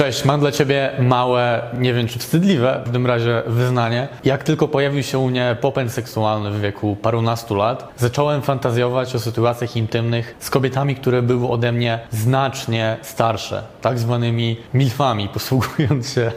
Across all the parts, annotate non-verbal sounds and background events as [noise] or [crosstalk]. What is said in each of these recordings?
Cześć, mam dla Ciebie małe, nie wiem czy wstydliwe, w każdym razie wyznanie. Jak tylko pojawił się u mnie popęd seksualny w wieku parunastu lat, zacząłem fantazjować o sytuacjach intymnych z kobietami, które były ode mnie znacznie starsze, tak zwanymi milfami, [laughs] posługując się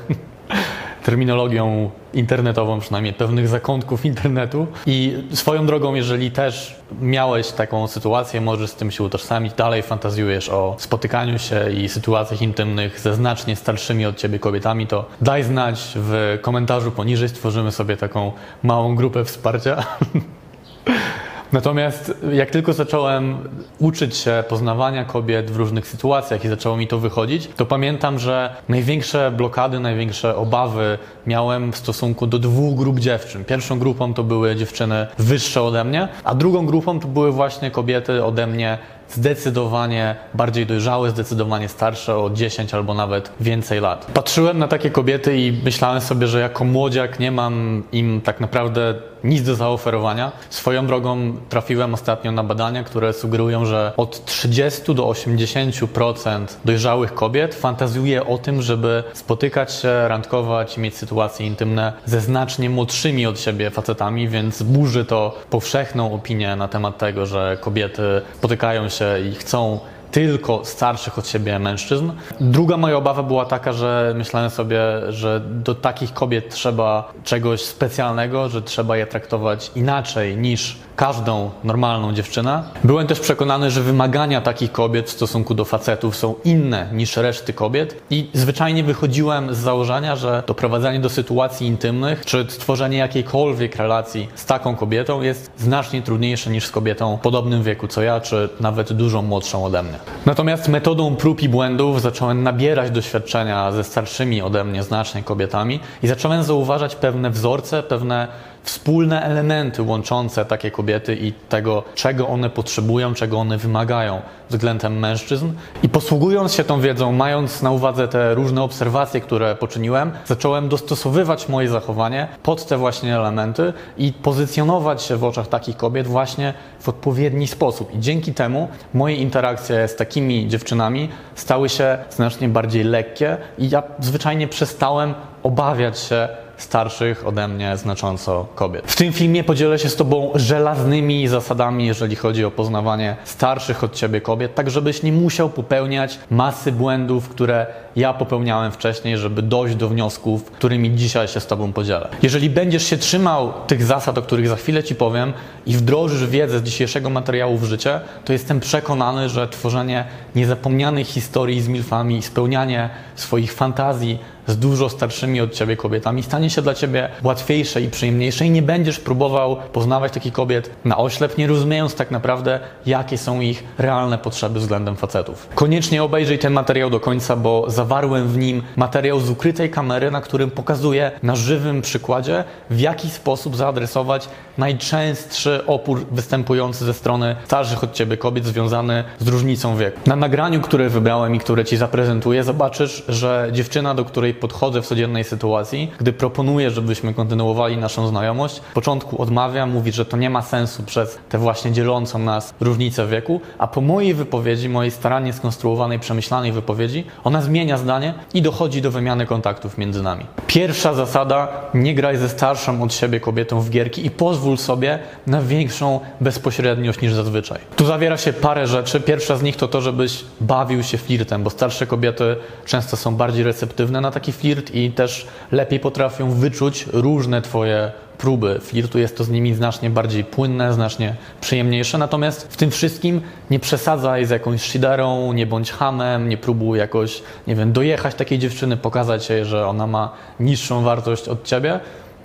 terminologią internetową, przynajmniej pewnych zakątków internetu. I swoją drogą, jeżeli też miałeś taką sytuację, możesz z tym się utożsamić, dalej fantazjujesz o spotykaniu się i sytuacjach intymnych ze znacznie starszymi od ciebie kobietami, to daj znać w komentarzu poniżej, stworzymy sobie taką małą grupę wsparcia. [laughs] Natomiast jak tylko zacząłem uczyć się poznawania kobiet w różnych sytuacjach i zaczęło mi to wychodzić, to pamiętam, że największe blokady, największe obawy miałem w stosunku do dwóch grup dziewczyn. Pierwszą grupą to były dziewczyny wyższe ode mnie, a drugą grupą to były właśnie kobiety ode mnie zdecydowanie bardziej dojrzałe, zdecydowanie starsze o 10 albo nawet więcej lat. Patrzyłem na takie kobiety i myślałem sobie, że jako młodziak nie mam im tak naprawdę nic do zaoferowania. Swoją drogą trafiłem ostatnio na badania, które sugerują, że od 30 do 80% dojrzałych kobiet fantazjuje o tym, żeby spotykać się, randkować i mieć sytuacje intymne ze znacznie młodszymi od siebie facetami, więc burzy to powszechną opinię na temat tego, że kobiety spotykają się i chcą tylko starszych od siebie mężczyzn. Druga moja obawa była taka, że myślałem sobie, że do takich kobiet trzeba czegoś specjalnego, że trzeba je traktować inaczej niż każdą normalną dziewczynę. Byłem też przekonany, że wymagania takich kobiet w stosunku do facetów są inne niż reszty kobiet i zwyczajnie wychodziłem z założenia, że doprowadzanie do sytuacji intymnych czy stworzenie jakiejkolwiek relacji z taką kobietą jest znacznie trudniejsze niż z kobietą w podobnym wieku co ja, czy nawet dużo młodszą ode mnie. Natomiast metodą prób i błędów zacząłem nabierać doświadczenia ze starszymi ode mnie znacznie kobietami i zacząłem zauważać pewne wzorce, pewne wspólne elementy łączące takie kobiety i tego, czego one potrzebują, czego one wymagają względem mężczyzn. I posługując się tą wiedzą, mając na uwadze te różne obserwacje, które poczyniłem, zacząłem dostosowywać moje zachowanie pod te właśnie elementy i pozycjonować się w oczach takich kobiet właśnie w odpowiedni sposób. I dzięki temu moje interakcje z takimi dziewczynami stały się znacznie bardziej lekkie i ja zwyczajnie przestałem obawiać się starszych ode mnie znacząco kobiet. W tym filmie podzielę się z Tobą żelaznymi zasadami, jeżeli chodzi o poznawanie starszych od Ciebie kobiet, tak żebyś nie musiał popełniać masy błędów, które ja popełniałem wcześniej, żeby dojść do wniosków, którymi dzisiaj się z Tobą podzielę. Jeżeli będziesz się trzymał tych zasad, o których za chwilę Ci powiem i wdrożysz wiedzę z dzisiejszego materiału w życie, to jestem przekonany, że tworzenie niezapomnianych historii z milfami spełnianie swoich fantazji z dużo starszymi od ciebie kobietami stanie się dla ciebie łatwiejsze i przyjemniejsze i nie będziesz próbował poznawać takich kobiet na oślep, nie rozumiejąc tak naprawdę, jakie są ich realne potrzeby względem facetów. Koniecznie obejrzyj ten materiał do końca, bo zawarłem w nim materiał z ukrytej kamery, na którym pokazuję na żywym przykładzie, w jaki sposób zaadresować najczęstszy opór występujący ze strony starszych od ciebie kobiet związany z różnicą wieku. Na nagraniu, które wybrałem i które ci zaprezentuję, zobaczysz, że dziewczyna, do której podchodzę w codziennej sytuacji, gdy proponuję, żebyśmy kontynuowali naszą znajomość, w początku odmawia, mówi, że to nie ma sensu przez tę właśnie dzielącą nas różnicę wieku, a po mojej wypowiedzi, mojej starannie skonstruowanej, przemyślanej wypowiedzi, ona zmienia zdanie i dochodzi do wymiany kontaktów między nami. Pierwsza zasada, nie graj ze starszą od siebie kobietą w gierki i pozwól sobie na większą bezpośredniość niż zazwyczaj. Tu zawiera się parę rzeczy. Pierwsza z nich to to, żebyś bawił się flirtem, bo starsze kobiety często są bardziej receptywne na taki flirt i też lepiej potrafią wyczuć różne Twoje próby flirtu. Jest to z nimi znacznie bardziej płynne, znacznie przyjemniejsze. Natomiast w tym wszystkim nie przesadzaj z jakąś szyderą, nie bądź hamem, nie próbuj jakoś, nie wiem, dojechać takiej dziewczyny, pokazać jej, że ona ma niższą wartość od Ciebie.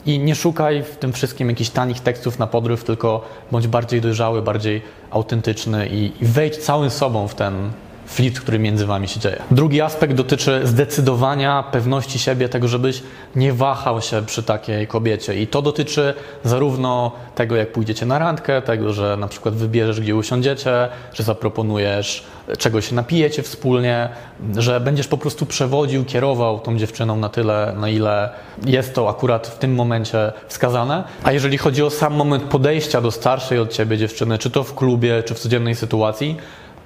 I nie szukaj w tym wszystkim jakichś tanich tekstów na podryw, tylko bądź bardziej dojrzały, bardziej autentyczny i, i wejdź całym sobą w ten, flirt, który między wami się dzieje. Drugi aspekt dotyczy zdecydowania, pewności siebie, tego, żebyś nie wahał się przy takiej kobiecie. I to dotyczy zarówno tego, jak pójdziecie na randkę, tego, że na przykład wybierzesz, gdzie usiądziecie, że zaproponujesz, czego się napijecie wspólnie, że będziesz po prostu przewodził, kierował tą dziewczyną na tyle, na ile jest to akurat w tym momencie wskazane. A jeżeli chodzi o sam moment podejścia do starszej od ciebie dziewczyny, czy to w klubie, czy w codziennej sytuacji,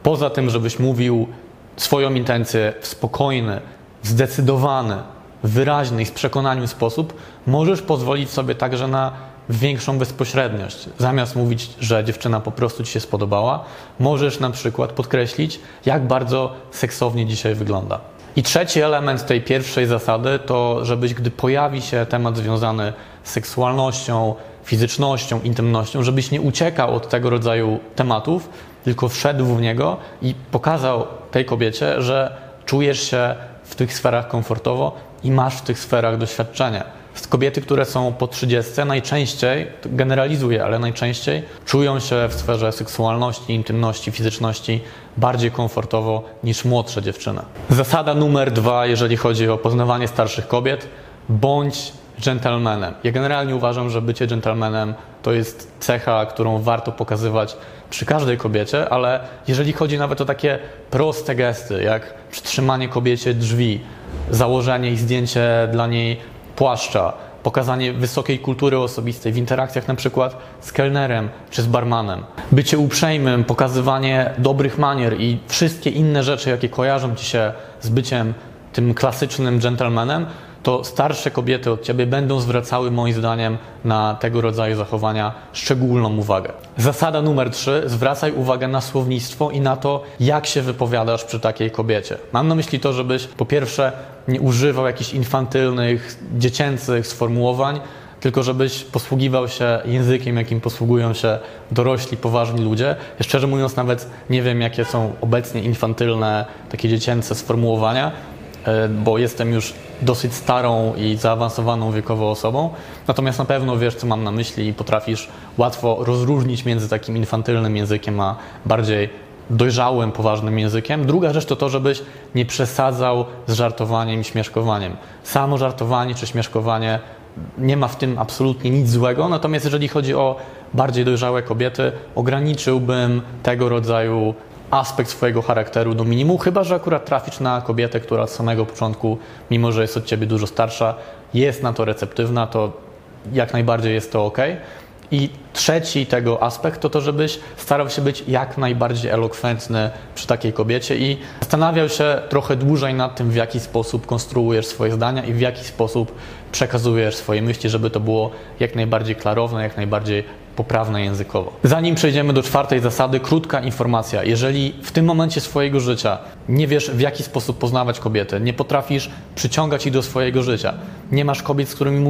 poza tym, żebyś mówił swoją intencję w spokojny, zdecydowany, wyraźny i z przekonaniem sposób, możesz pozwolić sobie także na większą bezpośredniość. Zamiast mówić, że dziewczyna po prostu ci się spodobała, możesz na przykład podkreślić, jak bardzo seksownie dzisiaj wygląda. I trzeci element tej pierwszej zasady to, żebyś, gdy pojawi się temat związany z seksualnością, fizycznością, intymnością, żebyś nie uciekał od tego rodzaju tematów, tylko wszedł w niego i pokazał tej kobiecie, że czujesz się w tych sferach komfortowo i masz w tych sferach doświadczenie. Kobiety, które są po 30, najczęściej, generalizuję, ale najczęściej czują się w sferze seksualności, intymności, fizyczności bardziej komfortowo niż młodsze dziewczyny. Zasada numer dwa, jeżeli chodzi o poznawanie starszych kobiet, bądź gentlemanem. Ja generalnie uważam, że bycie gentlemanem to jest cecha, którą warto pokazywać przy każdej kobiecie, ale jeżeli chodzi nawet o takie proste gesty, jak przytrzymanie kobiecie drzwi, założenie i zdjęcie dla niej płaszcza, pokazanie wysokiej kultury osobistej w interakcjach na przykład z kelnerem czy z barmanem, bycie uprzejmym, pokazywanie dobrych manier i wszystkie inne rzeczy, jakie kojarzą ci się z byciem tym klasycznym gentlemanem, to starsze kobiety od ciebie będą zwracały moim zdaniem na tego rodzaju zachowania szczególną uwagę. Zasada numer trzy: zwracaj uwagę na słownictwo i na to, jak się wypowiadasz przy takiej kobiecie. Mam na myśli to, żebyś po pierwsze nie używał jakichś infantylnych, dziecięcych sformułowań, tylko żebyś posługiwał się językiem, jakim posługują się dorośli, poważni ludzie. Ja szczerze mówiąc, nawet nie wiem, jakie są obecnie infantylne, takie dziecięce sformułowania, E, bo jestem już dosyć starą i zaawansowaną wiekowo osobą. Natomiast na pewno wiesz, co mam na myśli i potrafisz łatwo rozróżnić między takim infantylnym językiem a bardziej dojrzałym, poważnym językiem. Druga rzecz to to, żebyś nie przesadzał z żartowaniem i śmieszkowaniem. Samo żartowanie czy śmieszkowanie nie ma w tym absolutnie nic złego, natomiast jeżeli chodzi o bardziej dojrzałe kobiety, ograniczyłbym tego rodzaju aspekt swojego charakteru do minimum, chyba że akurat trafisz na kobietę, która od samego początku, mimo że jest od ciebie dużo starsza, jest na to receptywna, to jak najbardziej jest to ok. I trzeci tego aspekt to to, żebyś starał się być jak najbardziej elokwentny przy takiej kobiecie i zastanawiał się trochę dłużej nad tym, w jaki sposób konstruujesz swoje zdania i w jaki sposób przekazujesz swoje myśli, żeby to było jak najbardziej klarowne, jak najbardziej poprawne językowo. Zanim przejdziemy do czwartej zasady, krótka informacja. Jeżeli w tym momencie swojego życia nie wiesz, w jaki sposób poznawać kobiety, nie potrafisz przyciągać ich do swojego życia, nie masz kobiet, z którymi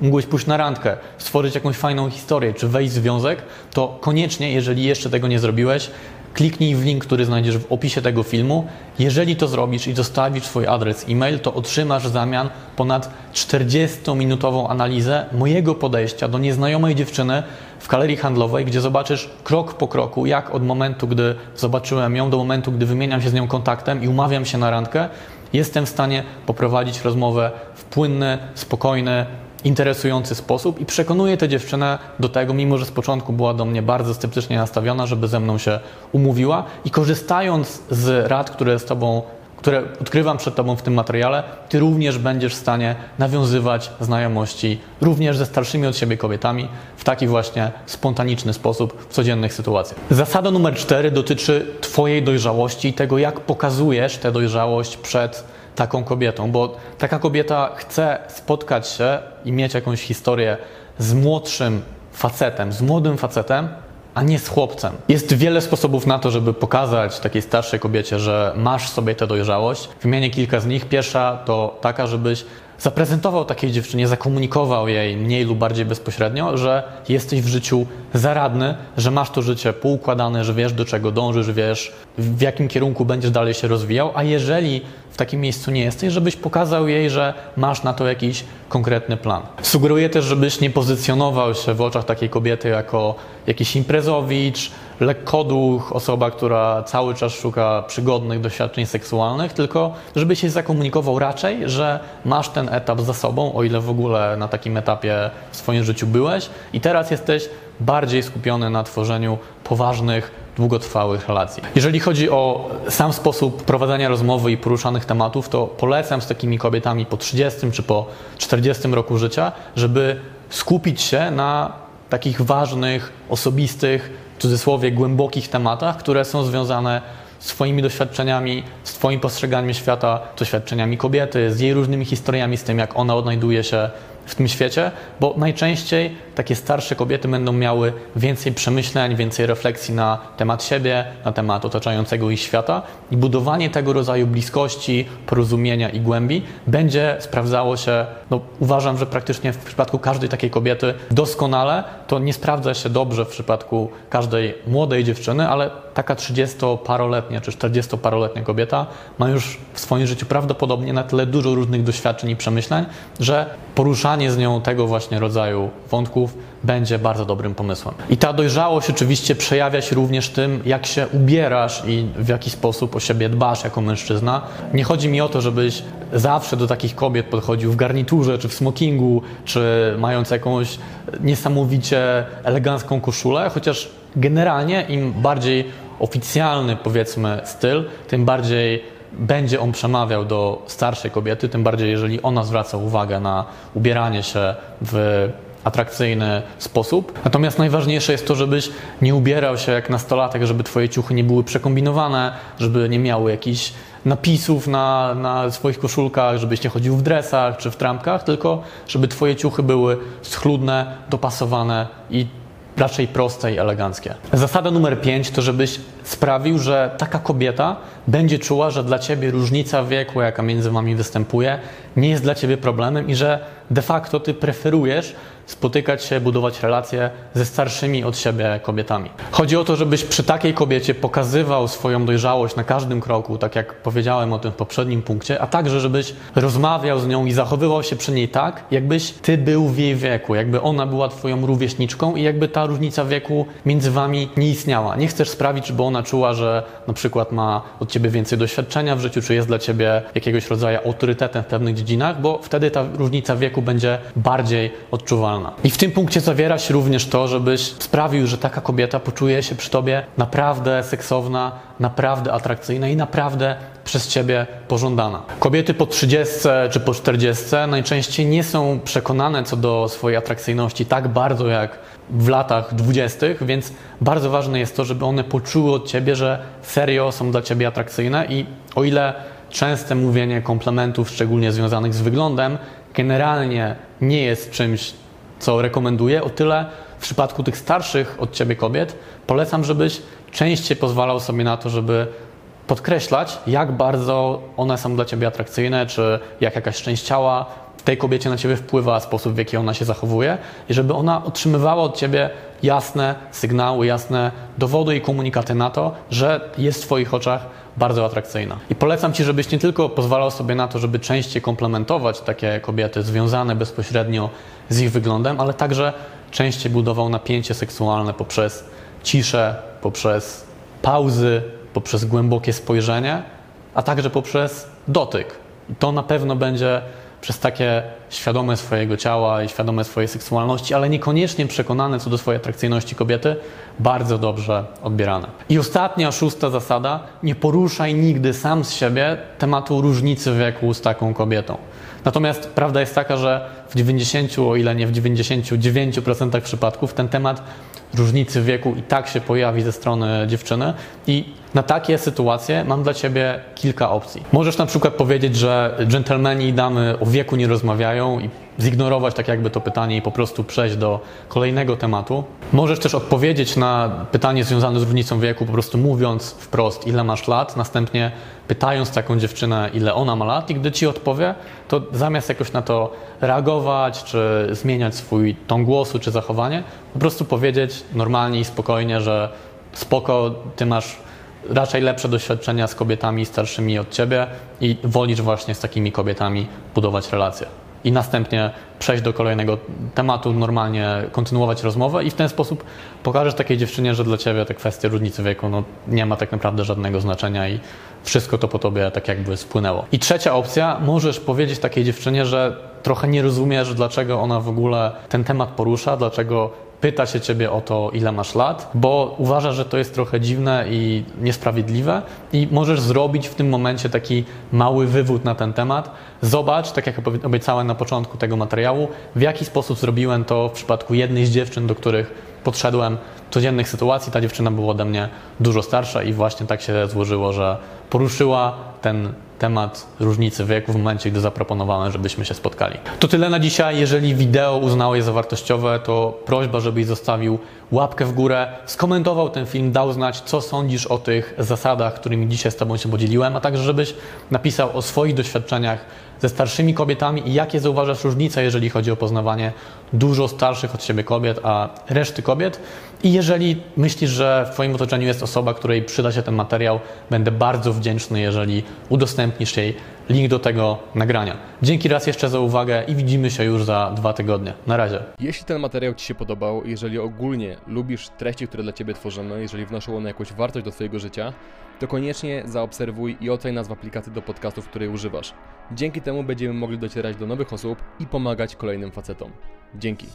mógłbyś pójść na randkę, stworzyć jakąś fajną historię, czy wejść w związek, to koniecznie, jeżeli jeszcze tego nie zrobiłeś, Kliknij w link, który znajdziesz w opisie tego filmu. Jeżeli to zrobisz i zostawisz swój adres e-mail, to otrzymasz w zamian ponad 40-minutową analizę mojego podejścia do nieznajomej dziewczyny w galerii handlowej, gdzie zobaczysz krok po kroku, jak od momentu, gdy zobaczyłem ją, do momentu, gdy wymieniam się z nią kontaktem i umawiam się na randkę, jestem w stanie poprowadzić rozmowę w płynny, spokojny, interesujący sposób i przekonuje tę dziewczynę do tego, mimo że z początku była do mnie bardzo sceptycznie nastawiona, żeby ze mną się umówiła i korzystając z rad, które z Tobą które odkrywam przed Tobą w tym materiale, Ty również będziesz w stanie nawiązywać znajomości również ze starszymi od siebie kobietami w taki właśnie spontaniczny sposób w codziennych sytuacjach. Zasada numer cztery dotyczy Twojej dojrzałości i tego, jak pokazujesz tę dojrzałość przed taką kobietą, bo taka kobieta chce spotkać się i mieć jakąś historię z młodszym facetem, z młodym facetem, a nie z chłopcem. Jest wiele sposobów na to, żeby pokazać takiej starszej kobiecie, że masz sobie tę dojrzałość. Wymienię kilka z nich. Pierwsza to taka, żebyś zaprezentował takiej dziewczynie, zakomunikował jej mniej lub bardziej bezpośrednio, że jesteś w życiu zaradny, że masz to życie poukładane, że wiesz do czego dążysz, wiesz w jakim kierunku będziesz dalej się rozwijał, a jeżeli w takim miejscu nie jesteś, żebyś pokazał jej, że masz na to jakiś konkretny plan. Sugeruję też, żebyś nie pozycjonował się w oczach takiej kobiety jako jakiś imprezowicz, lekkoduch, osoba, która cały czas szuka przygodnych doświadczeń seksualnych, tylko żeby się zakomunikował raczej, że masz ten etap za sobą, o ile w ogóle na takim etapie w swoim życiu byłeś i teraz jesteś bardziej skupiony na tworzeniu poważnych, długotrwałych relacji. Jeżeli chodzi o sam sposób prowadzenia rozmowy i poruszanych tematów, to polecam z takimi kobietami po 30 czy po 40 roku życia, żeby skupić się na takich ważnych, osobistych, cudzysłowie głębokich tematach, które są związane z Twoimi doświadczeniami, z Twoim postrzeganiem świata, doświadczeniami kobiety, z jej różnymi historiami, z tym, jak ona odnajduje się w tym świecie, bo najczęściej takie starsze kobiety będą miały więcej przemyśleń, więcej refleksji na temat siebie, na temat otaczającego ich świata i budowanie tego rodzaju bliskości, porozumienia i głębi będzie sprawdzało się, no uważam, że praktycznie w przypadku każdej takiej kobiety doskonale, to nie sprawdza się dobrze w przypadku każdej młodej dziewczyny, ale taka 30-paroletnia czy 40-paroletnia kobieta ma już w swoim życiu prawdopodobnie na tyle dużo różnych doświadczeń i przemyśleń, że poruszanie z nią tego właśnie rodzaju wątków będzie bardzo dobrym pomysłem. I ta dojrzałość oczywiście przejawia się również tym, jak się ubierasz i w jaki sposób o siebie dbasz jako mężczyzna. Nie chodzi mi o to, żebyś zawsze do takich kobiet podchodził w garniturze, czy w smokingu, czy mając jakąś niesamowicie elegancką koszulę, chociaż generalnie im bardziej oficjalny, powiedzmy, styl, tym bardziej będzie on przemawiał do starszej kobiety, tym bardziej jeżeli ona zwraca uwagę na ubieranie się w atrakcyjny sposób. Natomiast najważniejsze jest to, żebyś nie ubierał się jak nastolatek, żeby twoje ciuchy nie były przekombinowane, żeby nie miały jakichś napisów na, na swoich koszulkach, żebyś nie chodził w dresach czy w trampkach, tylko żeby twoje ciuchy były schludne, dopasowane i raczej proste i eleganckie. Zasada numer 5 to, żebyś sprawił, że taka kobieta będzie czuła, że dla ciebie różnica wieku, jaka między wami występuje, nie jest dla ciebie problemem i że de facto ty preferujesz spotykać się, budować relacje ze starszymi od siebie kobietami. Chodzi o to, żebyś przy takiej kobiecie pokazywał swoją dojrzałość na każdym kroku, tak jak powiedziałem o tym w poprzednim punkcie, a także żebyś rozmawiał z nią i zachowywał się przy niej tak, jakbyś ty był w jej wieku, jakby ona była twoją rówieśniczką i jakby ta różnica wieku między wami nie istniała. Nie chcesz sprawić, żeby ona czuła, że na przykład ma od ciebie więcej doświadczenia w życiu, czy jest dla ciebie jakiegoś rodzaju autorytetem w pewnych dziedzinach, bo wtedy ta różnica wieku będzie bardziej I w tym punkcie zawiera się również to, żebyś sprawił, że taka kobieta poczuje się przy tobie naprawdę seksowna, naprawdę atrakcyjna i naprawdę przez ciebie pożądana. Kobiety po 30 czy po 40 najczęściej nie są przekonane co do swojej atrakcyjności tak bardzo jak w latach 20., więc bardzo ważne jest to, żeby one poczuły od ciebie, że serio są dla ciebie atrakcyjne i o ile częste mówienie komplementów, szczególnie związanych z wyglądem, generalnie nie jest czymś, co rekomenduję, o tyle w przypadku tych starszych od ciebie kobiet polecam, żebyś częściej pozwalał sobie na to, żeby podkreślać, jak bardzo one są dla ciebie atrakcyjne, czy jak jakaś część ciała tej kobiecie na ciebie wpływa, sposób w jaki ona się zachowuje, i żeby ona otrzymywała od ciebie jasne sygnały, jasne dowody i komunikaty na to, że jest w Twoich oczach bardzo atrakcyjna. I polecam Ci, żebyś nie tylko pozwalał sobie na to, żeby częściej komplementować takie kobiety związane bezpośrednio z ich wyglądem, ale także częściej budował napięcie seksualne poprzez ciszę, poprzez pauzy, poprzez głębokie spojrzenie, a także poprzez dotyk. I to na pewno będzie przez takie świadome swojego ciała i świadome swojej seksualności, ale niekoniecznie przekonane co do swojej atrakcyjności kobiety, bardzo dobrze odbierane. I ostatnia, szósta zasada: nie poruszaj nigdy sam z siebie tematu różnicy wieku z taką kobietą. Natomiast prawda jest taka, że w 90, o ile nie w 99% przypadków ten temat różnicy wieku i tak się pojawi ze strony dziewczyny i na takie sytuacje mam dla Ciebie kilka opcji. Możesz na przykład powiedzieć, że dżentelmeni i damy o wieku nie rozmawiają i zignorować tak jakby to pytanie i po prostu przejść do kolejnego tematu. Możesz też odpowiedzieć na pytanie związane z różnicą wieku, po prostu mówiąc wprost, ile masz lat, następnie pytając taką dziewczynę, ile ona ma lat i gdy Ci odpowie, to zamiast jakoś na to reagować, czy zmieniać swój ton głosu, czy zachowanie, po prostu powiedzieć normalnie i spokojnie, że spoko, Ty masz raczej lepsze doświadczenia z kobietami starszymi od ciebie i wolisz właśnie z takimi kobietami budować relacje. I następnie przejść do kolejnego tematu, normalnie kontynuować rozmowę i w ten sposób pokażesz takiej dziewczynie, że dla ciebie te kwestie różnicy wieku no, nie ma tak naprawdę żadnego znaczenia i wszystko to po tobie tak jakby spłynęło. I trzecia opcja, możesz powiedzieć takiej dziewczynie, że trochę nie rozumiesz, dlaczego ona w ogóle ten temat porusza, dlaczego pyta się ciebie o to, ile masz lat, bo uważa, że to jest trochę dziwne i niesprawiedliwe i możesz zrobić w tym momencie taki mały wywód na ten temat. Zobacz, tak jak obiecałem na początku tego materiału, w jaki sposób zrobiłem to w przypadku jednej z dziewczyn, do których podszedłem codziennych sytuacji. Ta dziewczyna była ode mnie dużo starsza i właśnie tak się złożyło, że poruszyła ten temat różnicy wieku w momencie, gdy zaproponowałem, żebyśmy się spotkali. To tyle na dzisiaj. Jeżeli wideo uznałeś za wartościowe, to prośba, żebyś zostawił łapkę w górę, skomentował ten film, dał znać, co sądzisz o tych zasadach, którymi dzisiaj z Tobą się podzieliłem, a także żebyś napisał o swoich doświadczeniach ze starszymi kobietami i jakie zauważasz różnice, jeżeli chodzi o poznawanie dużo starszych od siebie kobiet, a reszty kobiet. I jeżeli myślisz, że w Twoim otoczeniu jest osoba, której przyda się ten materiał, będę bardzo wdzięczny, jeżeli udostępnisz jej link do tego nagrania. Dzięki raz jeszcze za uwagę i widzimy się już za dwa tygodnie. Na razie. Jeśli ten materiał Ci się podobał, jeżeli ogólnie lubisz treści, które dla Ciebie tworzymy, jeżeli wnoszą one jakąś wartość do Twojego życia, to koniecznie zaobserwuj i oceń nas w aplikacji do podcastów, której używasz. Dzięki temu będziemy mogli docierać do nowych osób i pomagać kolejnym facetom. Dzięki.